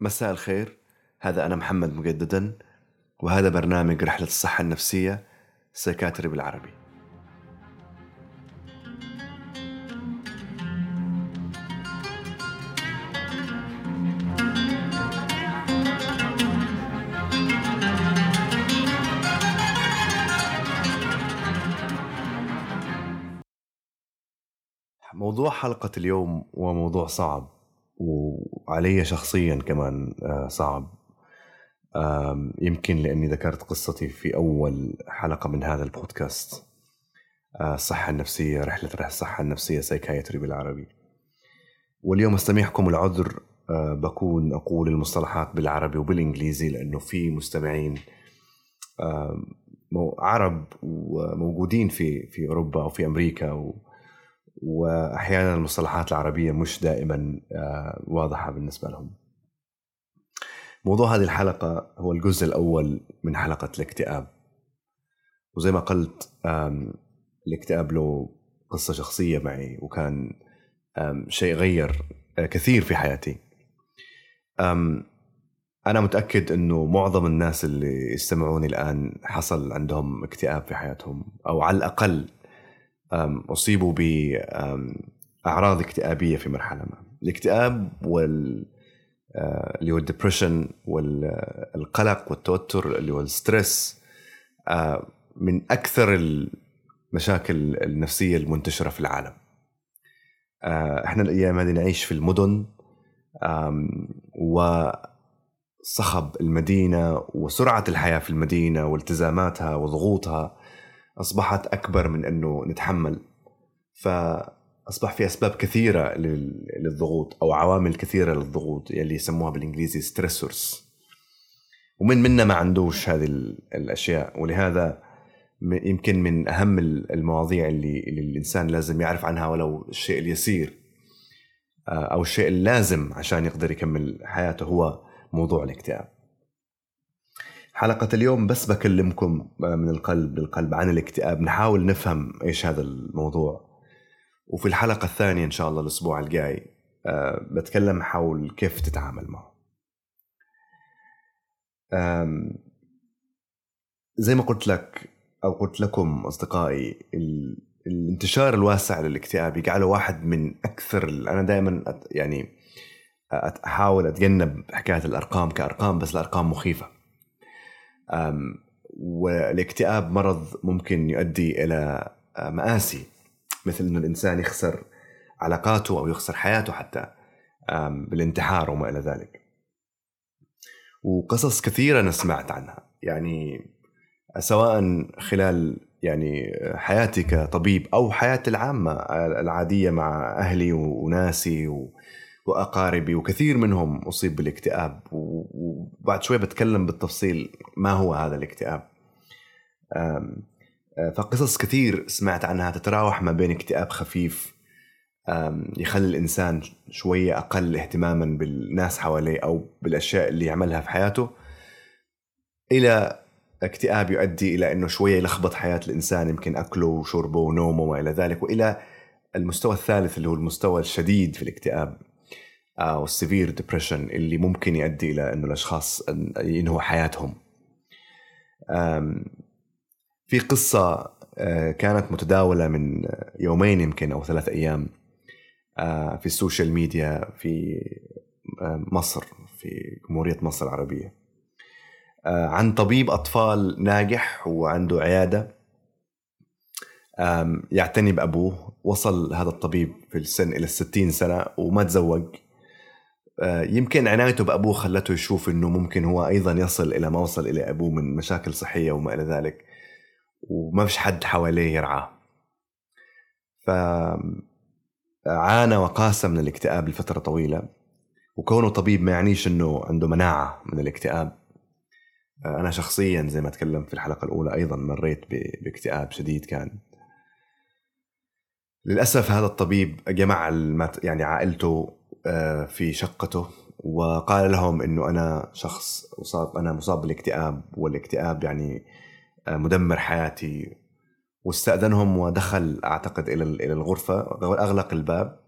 مساء الخير. هذا أنا محمد مجددا وهذا برنامج رحلة الصحة النفسية سيكاتري بالعربي. موضوع حلقة اليوم هو موضوع صعب. وعلي شخصيا كمان آه، صعب. يمكن لأني ذكرت قصتي في أول حلقة من هذا البودكاست. آه، الصحة النفسية رحلة الصحة النفسية سايكايتري بالعربي. واليوم استميحكم العذر آه، بكون أقول المصطلحات بالعربي وبالإنجليزي لأنه في مستمعين عرب وموجودين في في أوروبا أو في أمريكا وأحيانا المصطلحات العربية مش دائما آه، واضحة بالنسبة لهم. موضوع هذه الحلقة هو الجزء الأول من حلقة الاكتئاب. وزي ما قلت الاكتئاب له قصة شخصية معي وكان شيء غير آه، كثير في حياتي. أنا متأكد إنه معظم الناس اللي يستمعوني الآن حصل عندهم اكتئاب في حياتهم أو على الأقل أصيبوا بأعراض اكتئابية في مرحلة ما. الاكتئاب وال اللي هو ال depression والقلق والتوتر اللي هو ال stress من أكثر المشاكل النفسية المنتشرة في العالم. إحنا الأيام هذه نعيش في المدن وصخب المدينة وسرعة الحياة في المدينة والتزاماتها وضغوطها أصبحت أكبر من إنه نتحمل. فأصبح في أسباب كثيرة للضغوط أو عوامل كثيرة للضغوط يلي يسموها بالإنجليزي ستريسورز ومن منا ما عندوش هذه الأشياء. ولهذا يمكن من أهم المواضيع اللي, اللي الإنسان لازم يعرف عنها ولو الشيء اليسير. آه، أو الشيء اللازم عشان يقدر يكمل حياته هو موضوع الاكتئاب. حلقة اليوم بس بكلمكم من القلب للقلب عن الاكتئاب. نحاول نفهم إيش هذا الموضوع. وفي الحلقة الثانية إن شاء الله الأسبوع الجاي آه، بتكلم حول كيف تتعامل معه. زي ما قلت لك أو قلت لكم أصدقائي الانتشار الواسع للاكتئاب يجعله واحد من أكثر أنا دائما يعني أحاول أتجنب حكاية الأرقام كأرقام بس الأرقام مخيفة. والاكتئاب مرض ممكن يؤدي إلى آه، مآسي مثل انه الإنسان يخسر علاقاته أو يخسر حياته حتى بالانتحار وما إلى ذلك. وقصص كثيرة أنا سمعت عنها يعني سواء خلال يعني حياتي كطبيب أو حياتي العامة العادية مع أهلي وناسي وأقاربي وكثير منهم أصيب بالاكتئاب وبعد شوي بتكلم بالتفصيل ما هو هذا الاكتئاب. فقصص كثير سمعت عنها تتراوح ما بين اكتئاب خفيف يخلي الإنسان شوية أقل اهتماما بالناس حواليه أو بالأشياء اللي يعملها في حياته إلى اكتئاب يؤدي إلى إنه شوية يلخبط حياة الإنسان يمكن أكله وشربه ونومه وما إلى ذلك وإلى المستوى الثالث اللي هو المستوى الشديد في الاكتئاب. أو ال severe depression اللي ممكن يؤدي إلى إنه الأشخاص ينهوا حياتهم. في قصة آه، كانت متداولة من يومين يمكن أو ثلاث أيام آه، في السوشيال ميديا في آه، مصر في جمهورية مصر العربية. عن طبيب أطفال ناجح وعنده عيادة يعتني بأبوه. وصل هذا الطبيب في السن إلى الستين سنة وما تزوج. آه، يمكن عنايته بأبوه خلته يشوف أنه ممكن هو أيضا يصل إلى ما وصل إلى أبوه من مشاكل صحية وما إلى ذلك وما فيش حد حواليه يرعاه. فعانى وقاس من الاكتئاب لفترة طويلة وكونه طبيب ما يعنيش أنه عنده مناعة من الاكتئاب. آه، أنا شخصيا زي ما تكلمت في الحلقة الأولى أيضا مريت باكتئاب شديد كان. للأسف هذا الطبيب جمع يعني عائلته آه، في شقته وقال لهم إنه أنا شخص اصاب أنا مصاب بالاكتئاب والاكتئاب يعني آه، مدمر حياتي. واستأذنهم ودخل أعتقد إلى إلى الغرفة واغلق الباب.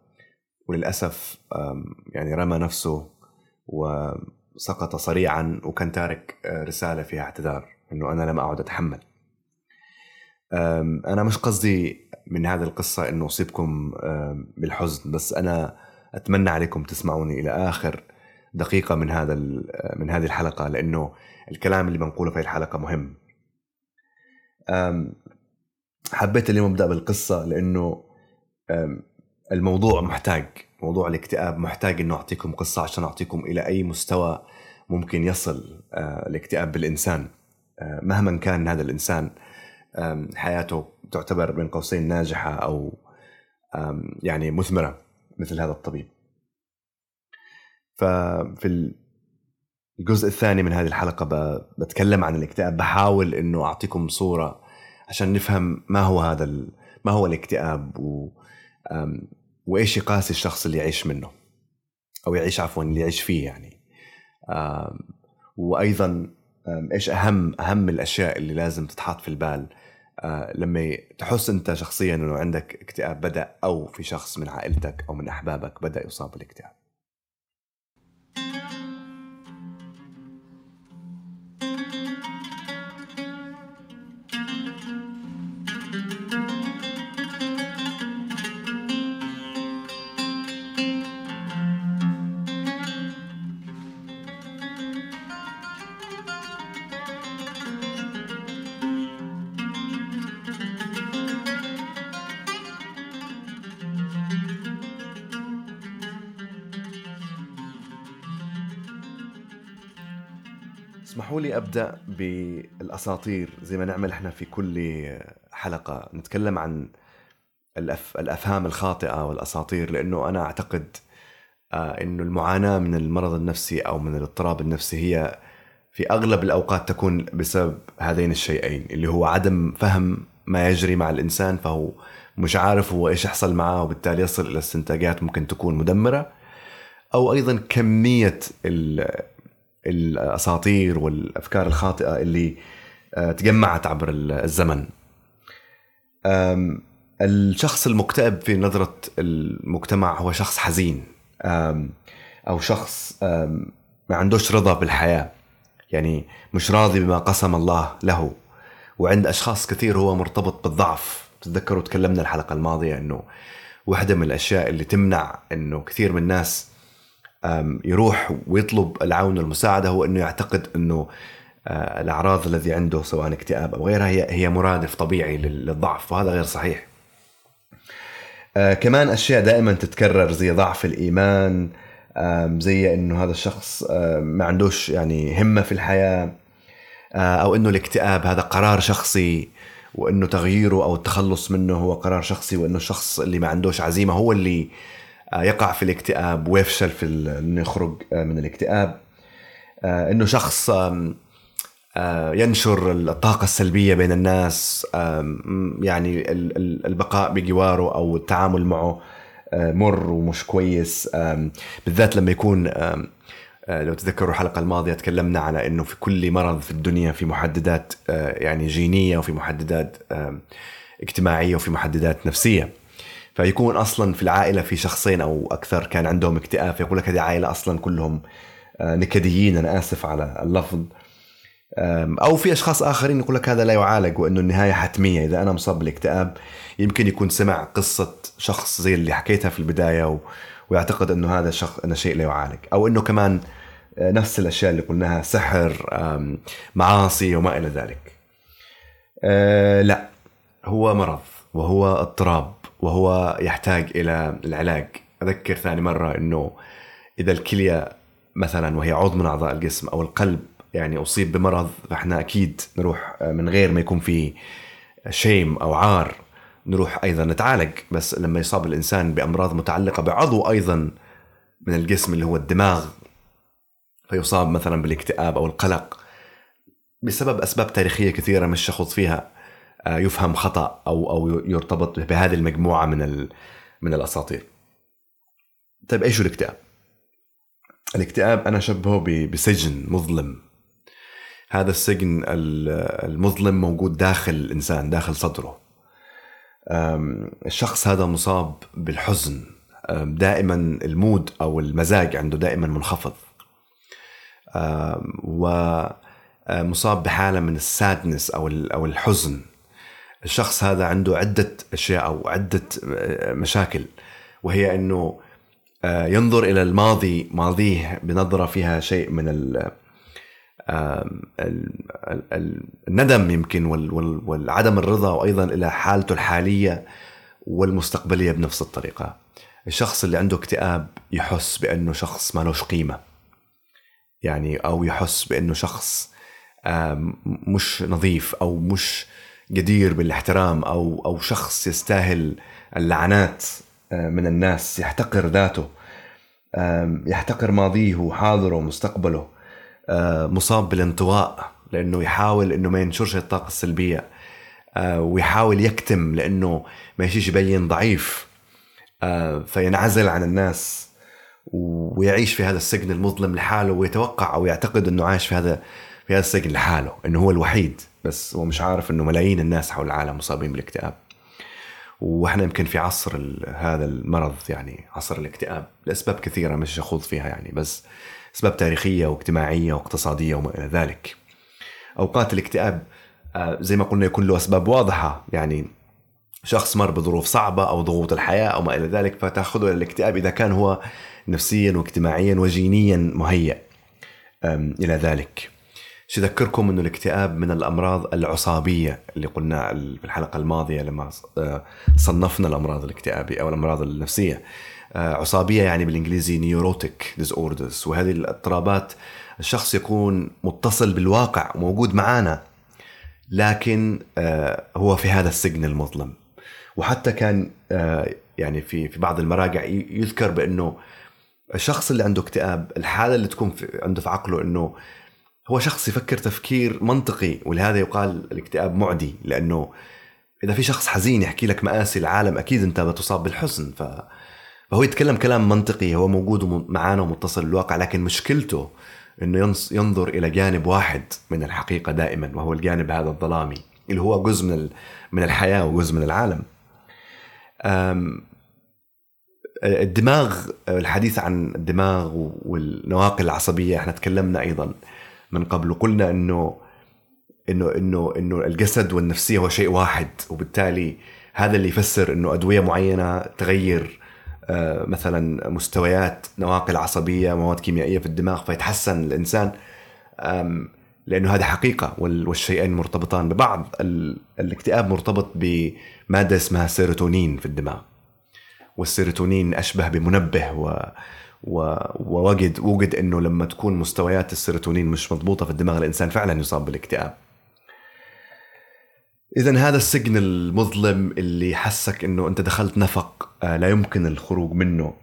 وللأسف يعني رمى نفسه سقط صريعا وكان تارك آه، رسالة فيها اعتذار أنه أنا لم أعد أتحمل. أنا مش قصدي من هذه القصة أنه أصيبكم بالحزن بس أنا أتمنى عليكم تسمعوني إلى آخر دقيقة من هذا من هذه الحلقة لأنه الكلام اللي بنقوله في الحلقة مهم. حبيت اليوم أبدأ بالقصة لأنه الموضوع محتاج موضوع الاكتئاب محتاج إنه أعطيكم قصة عشان أعطيكم إلى أي مستوى ممكن يصل آه، الاكتئاب بالإنسان. آه، مهما كان هذا الإنسان حياته تعتبر بين قوسين ناجحة أو يعني مثمرة. مثل هذا الطبيب. ففي الجزء الثاني من هذه الحلقة بتكلم عن الاكتئاب. بحاول إنه أعطيكم صورة عشان نفهم ما هو هذا ما هو الاكتئاب و وإيش يقاسي الشخص اللي يعيش منه. أو يعيش عفوا اللي يعيش فيه يعني. وأيضا إيش اهم أهم الأشياء اللي لازم تتحط في البال. لما تحس انت شخصيا انه عندك اكتئاب بدأ أو في شخص من عائلتك أو من أحبابك بدأ يصاب بالاكتئاب. اسمحوا لي أبدأ بالأساطير زي ما نعمل إحنا في كل حلقة. نتكلم عن الأف... الأفهام الخاطئة والأساطير لأنه أنا أعتقد آه، إنه المعاناة من المرض النفسي أو من الاضطراب النفسي هي في أغلب الأوقات تكون بسبب هذين الشيئين اللي هو عدم فهم ما يجري مع الإنسان فهو مش عارف هو إيش يحصل معاه وبالتالي يصل إلى استنتاجات ممكن تكون مدمرة. أو أيضا كمية الأساطير والأفكار الخاطئة اللي آه، تجمعت عبر الزمن. الشخص المكتئب في نظرة المجتمع هو شخص حزين أو شخص ما عندوش رضا بالحياة. يعني مش راضي بما قسم الله له. وعند أشخاص كثير هو مرتبط بالضعف. تتذكروا تكلمنا الحلقة الماضية أنه واحدة من الأشياء اللي تمنع أنه كثير من الناس يروح ويطلب العون والمساعدة هو إنه يعتقد إنه آه، الأعراض الذي عنده سواء اكتئاب أو غيرها هي هي مرادف طبيعي للضعف وهذا غير صحيح. آه، كمان أشياء دائما تتكرر زي ضعف الإيمان زي إنه هذا الشخص ما عندوش يعني همة في الحياة آه، أو إنه الاكتئاب هذا قرار شخصي وإنه تغييره أو التخلص منه هو قرار شخصي وإنه الشخص اللي ما عندوش عزيمة هو اللي آه، يقع في الاكتئاب ويفشل في إنه يخرج آه، من الاكتئاب. آه، إنه شخص ينشر الطاقة السلبية بين الناس يعني البقاء بجواره أو التعامل معه مر ومش كويس. بالذات لما يكون لو تذكروا الحلقة الماضية تكلمنا على أنه في كل مرض في الدنيا في محددات يعني جينية وفي محددات اجتماعية وفي محددات نفسية. فيكون أصلا في العائلة في شخصين أو أكثر كان عندهم اكتئاب فيقول لك هذه عائلة أصلا كلهم آه، نكديين أنا آسف على اللفظ. أو في أشخاص آخرين يقول لك هذا لا يعالج وإنه النهاية حتمية إذا أنا مصاب بالاكتئاب يمكن يكون سمع قصة شخص زي اللي حكيتها في البداية و... ويعتقد إنه هذا شخص إنه شيء لا يعالج. أو إنه كمان آه، نفس الأشياء اللي قلناها سحر معاصي وما إلى ذلك. أه لا هو مرض وهو اضطراب. وهو يحتاج إلى العلاج. أذكر ثاني مرة إنه إذا الكلية مثلا وهي عضو من أعضاء الجسم أو القلب يعني أصيب بمرض فإحنا أكيد نروح من غير ما يكون في شيم أو عار نروح أيضا نتعالج. بس لما يصاب الإنسان بأمراض متعلقة بعضو أيضا من الجسم اللي هو الدماغ فيصاب مثلا بالاكتئاب أو القلق بسبب أسباب تاريخية كثيرة مش شخص فيها. آه، يفهم خطأ أو أو يرتبط بهذه المجموعة من من الأساطير. طيب إيش الاكتئاب؟ الاكتئاب أنا أشبهه بسجن مظلم. هذا السجن المظلم موجود داخل الإنسان داخل صدره. الشخص هذا مصاب بالحزن دائما المود أو المزاج عنده دائما منخفض ومصاب بحالة من السادنس أو أو الحزن الشخص هذا عنده عدة أشياء أو عدة مشاكل وهي أنه ينظر إلى الماضي ماضيه بنظرة فيها شيء من الندم يمكن والعدم الرضا وأيضا إلى حالته الحالية والمستقبلية بنفس الطريقة. الشخص اللي عنده اكتئاب يحس بأنه شخص ما لهش قيمة. يعني أو يحس بأنه شخص مش نظيف أو مش جدير بالاحترام أو أو شخص يستاهل اللعنات من الناس يحتقر ذاته يحتقر ماضيه وحاضره ومستقبله آه، مصاب بالانطواء لأنه يحاول إنه ما ينشرش الطاقة السلبية آه، ويحاول يكتم لأنه ما يجيش يبين ضعيف آه، فينعزل عن الناس ويعيش في هذا السجن المظلم لحاله ويتوقع أو يعتقد إنه عايش في هذا هذا السجن لحاله إنه هو الوحيد بس هو مش عارف إنه ملايين الناس حول العالم مصابين بالاكتئاب وإحنا يمكن في عصر هذا المرض يعني عصر الاكتئاب لأسباب كثيرة مش أخوض فيها يعني بس أسباب تاريخية واجتماعية واقتصادية وما إلى ذلك. أوقات الاكتئاب آه، زي ما قلنا يكون له أسباب واضحة يعني شخص مر بظروف صعبة أو ضغوط الحياة أو ما إلى ذلك فتأخذه إلى الاكتئاب إذا كان هو نفسيا واجتماعيا وجينيا مهيئ إلى ذلك. شو أذكركم إنه الاكتئاب من الأمراض العصابية اللي قلنا في الحلقة الماضية لما آه، صنفنا الأمراض الاكتئابية أو الأمراض النفسية. آه، عصابية يعني بالإنجليزي neurotic disorders وهذه الاضطرابات الشخص يكون متصل بالواقع موجود معنا لكن آه، هو في هذا السجن المظلم وحتى كان يعني في في بعض المراجع يذكر بأنه الشخص اللي عنده اكتئاب الحالة اللي تكون في عنده في عقله إنه هو شخص يفكر تفكير منطقي ولهذا يقال الاكتئاب معدي لأنه إذا في شخص حزين يحكي لك مآسي العالم أكيد أنت بتصاب بالحزن ف فهو يتكلم كلام منطقي هو موجود معنا ومتصل بالواقع لكن مشكلته إنه ينظر إلى جانب واحد من الحقيقة دائما وهو الجانب هذا الظلامي اللي هو جزء من من الحياة وجزء من العالم. الدماغ الحديث عن الدماغ والنواقل العصبية إحنا تكلمنا أيضا من قبل وقلنا إنه إنه إنه إنه الجسد والنفسية هو شيء واحد وبالتالي هذا اللي يفسر إنه أدوية معينة تغير آه، مثلا مستويات نواقل عصبية مواد كيميائية في الدماغ فيتحسن الإنسان لأنه هذا حقيقة والشيئين مرتبطان ببعض الاكتئاب مرتبط بمادة اسمها سيروتونين في الدماغ والسيروتونين أشبه بمنبه و ووجد وجد إنه لما تكون مستويات السيروتونين مش مضبوطة في الدماغ الإنسان فعلا يصاب بالاكتئاب. اذا هذا السجن المظلم اللي حسك إنه أنت دخلت نفق آه، لا يمكن الخروج منه.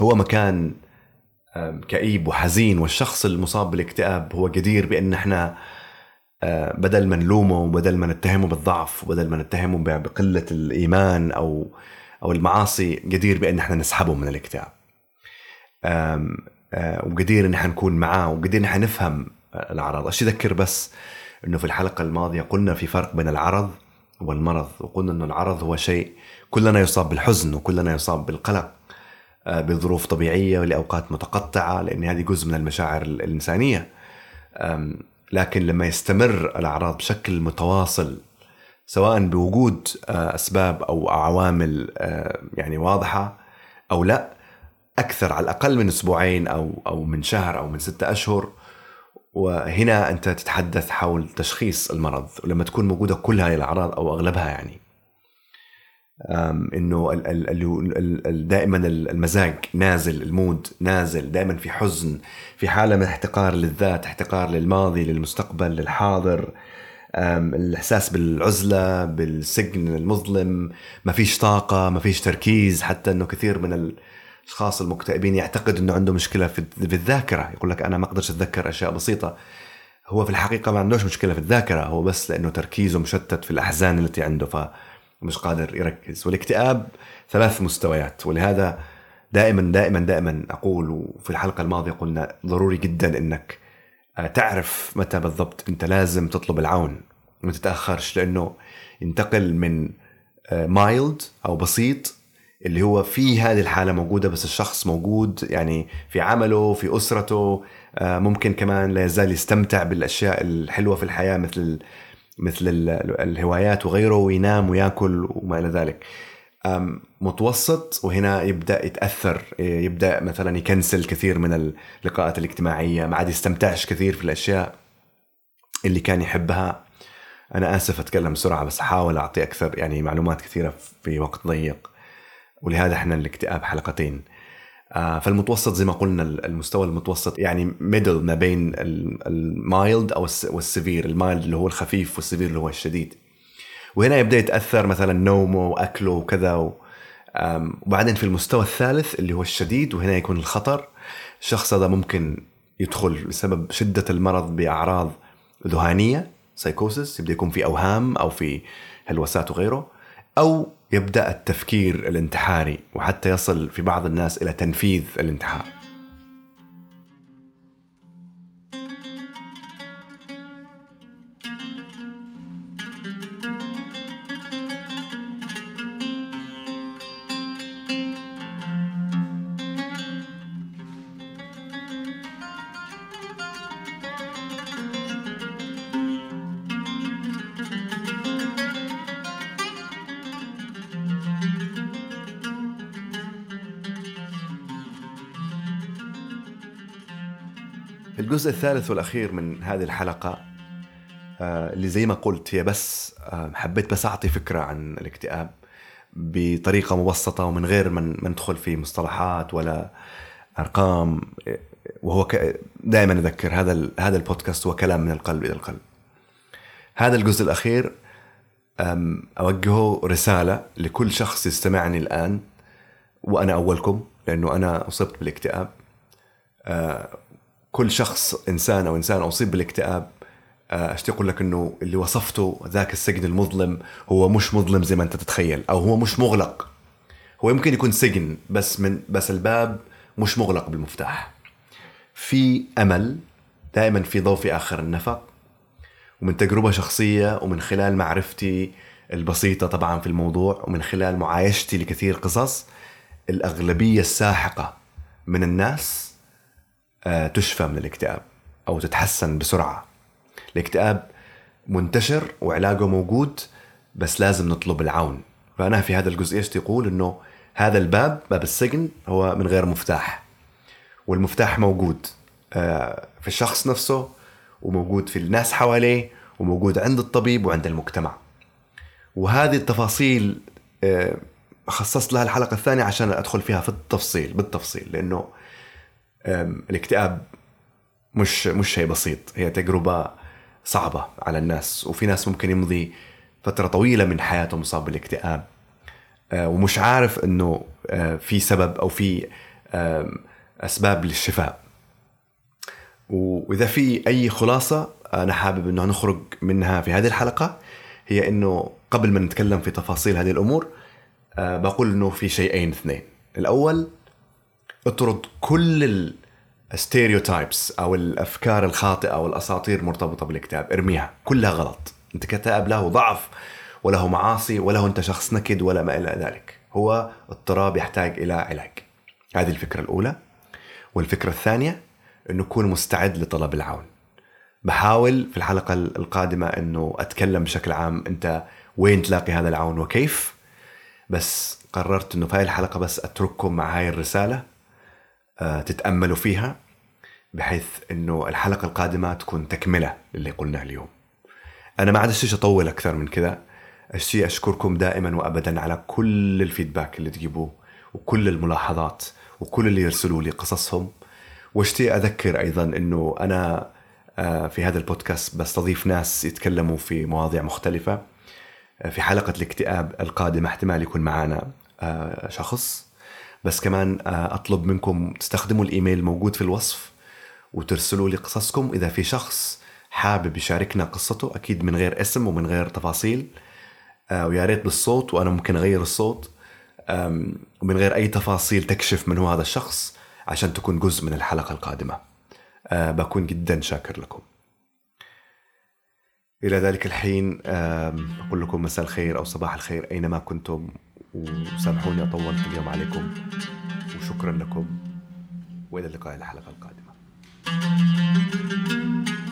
هو مكان كئيب وحزين والشخص المصاب بالاكتئاب هو جدير بأن إحنا آه، بدل ما نلومه وبدل ما نتهمه بالضعف وبدل ما نتهمه بقلة الإيمان أو أو المعاصي جدير بأن إحنا نسحبه من الاكتئاب. آه، وجدير إن إحنا نكون معاه وجدير إن إحنا نفهم الاعراض أشي أذكر بس إنه في الحلقة الماضية قلنا في فرق بين العرض والمرض وقلنا إنه العرض هو شيء كلنا يصاب بالحزن وكلنا يصاب بالقلق آه، بظروف طبيعية ولاوقات متقطعة لأن هذه جزء من المشاعر الإنسانية. لكن لما يستمر الأعراض بشكل متواصل سواء بوجود آه، أسباب أو عوامل آه، يعني واضحة أو لا أكثر على الأقل من أسبوعين أو أو من شهر أو من ستة أشهر. وهنا أنت تتحدث حول تشخيص المرض ولما تكون موجودة كل هذه الأعراض أو أغلبها يعني. إنه دائما المزاج نازل المود نازل دائما في حزن في حالة من احتقار للذات احتقار للماضي للمستقبل للحاضر. الإحساس بالعزلة بالسجن المظلم ما فيش طاقة ما فيش تركيز حتى إنه كثير من الاشخاص المكتئبين يعتقد إنه عنده مشكلة في الذاكرة. يقول لك أنا ما أقدرش أتذكر أشياء بسيطة. هو في الحقيقة ما عندوش مشكلة في الذاكرة هو بس لأنه تركيزه مشتت في الأحزان التي عنده فمش قادر يركز. والاكتئاب ثلاث مستويات ولهذا دائما دائما دائما أقول وفي الحلقة الماضية قلنا ضروري جدا إنك آه، تعرف متى بالضبط أنت لازم تطلب العون. ما تتأخرش لأنه ينتقل من مايلد آه، أو بسيط اللي هو في هذه الحالة موجودة بس الشخص موجود يعني في عمله في أسرته آه، ممكن كمان لا يزال يستمتع بالأشياء الحلوة في الحياة مثل مثل الهوايات وغيره وينام ويأكل وما إلى ذلك. متوسط وهنا يبدأ يتأثر يبدأ مثلا يكنسل كثير من اللقاءات الاجتماعية ما عاد يستمتعش كثير في الأشياء اللي كان يحبها. أنا آسف أتكلم بسرعة بس أحاول أعطي أكثر يعني معلومات كثيرة في وقت ضيق. ولهذا إحنا الاكتئاب حلقتين. آه، فالمتوسط زي ما قلنا المستوى المتوسط يعني middle ما بين ال mild أو وال severe ال mild اللي هو الخفيف وال severe اللي هو الشديد. وهنا يبدأ يتأثر مثلا نومه وأكله وكذا وبعدين في المستوى الثالث اللي هو الشديد وهنا يكون الخطر. الشخص هذا ممكن يدخل بسبب شدة المرض بأعراض ذهانية سايكوسس يبدأ يكون في أوهام أو في هلوسات وغيره أو يبدأ التفكير الانتحاري وحتى يصل في بعض الناس إلى تنفيذ الانتحار. الجزء الثالث والأخير من هذه الحلقة آه، اللي زي ما قلت هي بس آه، حبيت بس أعطي فكرة عن الاكتئاب بطريقة مبسطة ومن غير ما ندخل في مصطلحات ولا أرقام وهو دائما أذكر هذا هذا البودكاست هو كلام من القلب إلى القلب. هذا الجزء الأخير أوجهه رسالة لكل شخص يستمعني الآن وأنا أولكم لأنه أنا أصبت بالإكتئاب. آه، كل شخص إنسان أو إنسان أصيب بالاكتئاب آه، اشتي أقول لك إنه اللي وصفته ذاك السجن المظلم هو مش مظلم زي ما أنت تتخيل أو هو مش مغلق. هو يمكن يكون سجن بس من بس الباب مش مغلق بالمفتاح. في أمل دائما في ضوء في آخر النفق ومن تجربة شخصية ومن خلال معرفتي البسيطة طبعا في الموضوع ومن خلال معايشتي لكثير قصص الأغلبية الساحقة من الناس آه، تشفى من الاكتئاب أو تتحسن بسرعة. الاكتئاب منتشر وعلاجه موجود بس لازم نطلب العون. فأنا في هذا الجزء إيش يقول إنه هذا الباب باب السجن هو من غير مفتاح. والمفتاح موجود آه، في الشخص نفسه وموجود في الناس حواليه وموجود عند الطبيب وعند المجتمع. وهذه التفاصيل آه، خصصت لها الحلقة الثانية عشان أدخل فيها في التفصيل بالتفصيل. لأنه الاكتئاب مش مش شيء بسيط. هي تجربة صعبة على الناس وفي ناس ممكن يمضي فترة طويلة من حياته مصاب بالاكتئاب. آه، ومش عارف إنه آه، في سبب أو في أسباب للشفاء. وإذا في أي خلاصة أنا حابب إنه نخرج منها في هذه الحلقة هي إنه قبل ما نتكلم في تفاصيل هذه الأمور بقول إنه في شيئين اثنين. الأول اطرد كل الستيريوتايبس أو الأفكار الخاطئة والاساطير مرتبطه بالاكتئاب ارميها. كلها غلط. أنت كتاب له ضعف وله معاصي وله أنت شخص نكد ولا ما إلى ذلك. هو اضطراب يحتاج إلى علاج. هذه الفكرة الأولى. والفكرة الثانية إنه كون مستعد لطلب العون. بحاول في الحلقة القادمة إنه أتكلم بشكل عام أنت وين تلاقي هذا العون وكيف. بس قررت إنه في هذه الحلقة بس أترككم مع هاي الرسالة. تتأملوا فيها بحيث إنه الحلقة القادمة تكون تكملة للي قلناه اليوم. أنا ما عادش أطول أكثر من كذا. اشتي أشكركم دائما وابدا على كل الفيدباك اللي تجيبوه وكل الملاحظات وكل اللي يرسلوا لي قصصهم. واشتي أذكر أيضا إنه أنا آه، في هذا البودكاست بستضيف ناس يتكلموا في مواضيع مختلفة. آه، في حلقة الاكتئاب القادمة احتمال يكون معنا شخص. بس كمان آه، أطلب منكم تستخدموا الإيميل الموجود في الوصف وترسلوا لي قصصكم. إذا في شخص حابب يشاركنا قصته أكيد من غير اسم ومن غير تفاصيل آه، ويا ريت بالصوت وأنا ممكن أغير الصوت. ومن غير أي تفاصيل تكشف من هو هذا الشخص عشان تكون جزء من الحلقة القادمة. آه، بكون جدا شاكر لكم. إلى ذلك الحين أقول لكم مساء الخير أو صباح الخير أينما كنتم وسامحوني أطولت اليوم عليكم وشكرا لكم وإلى اللقاء الحلقة القادمة. thank you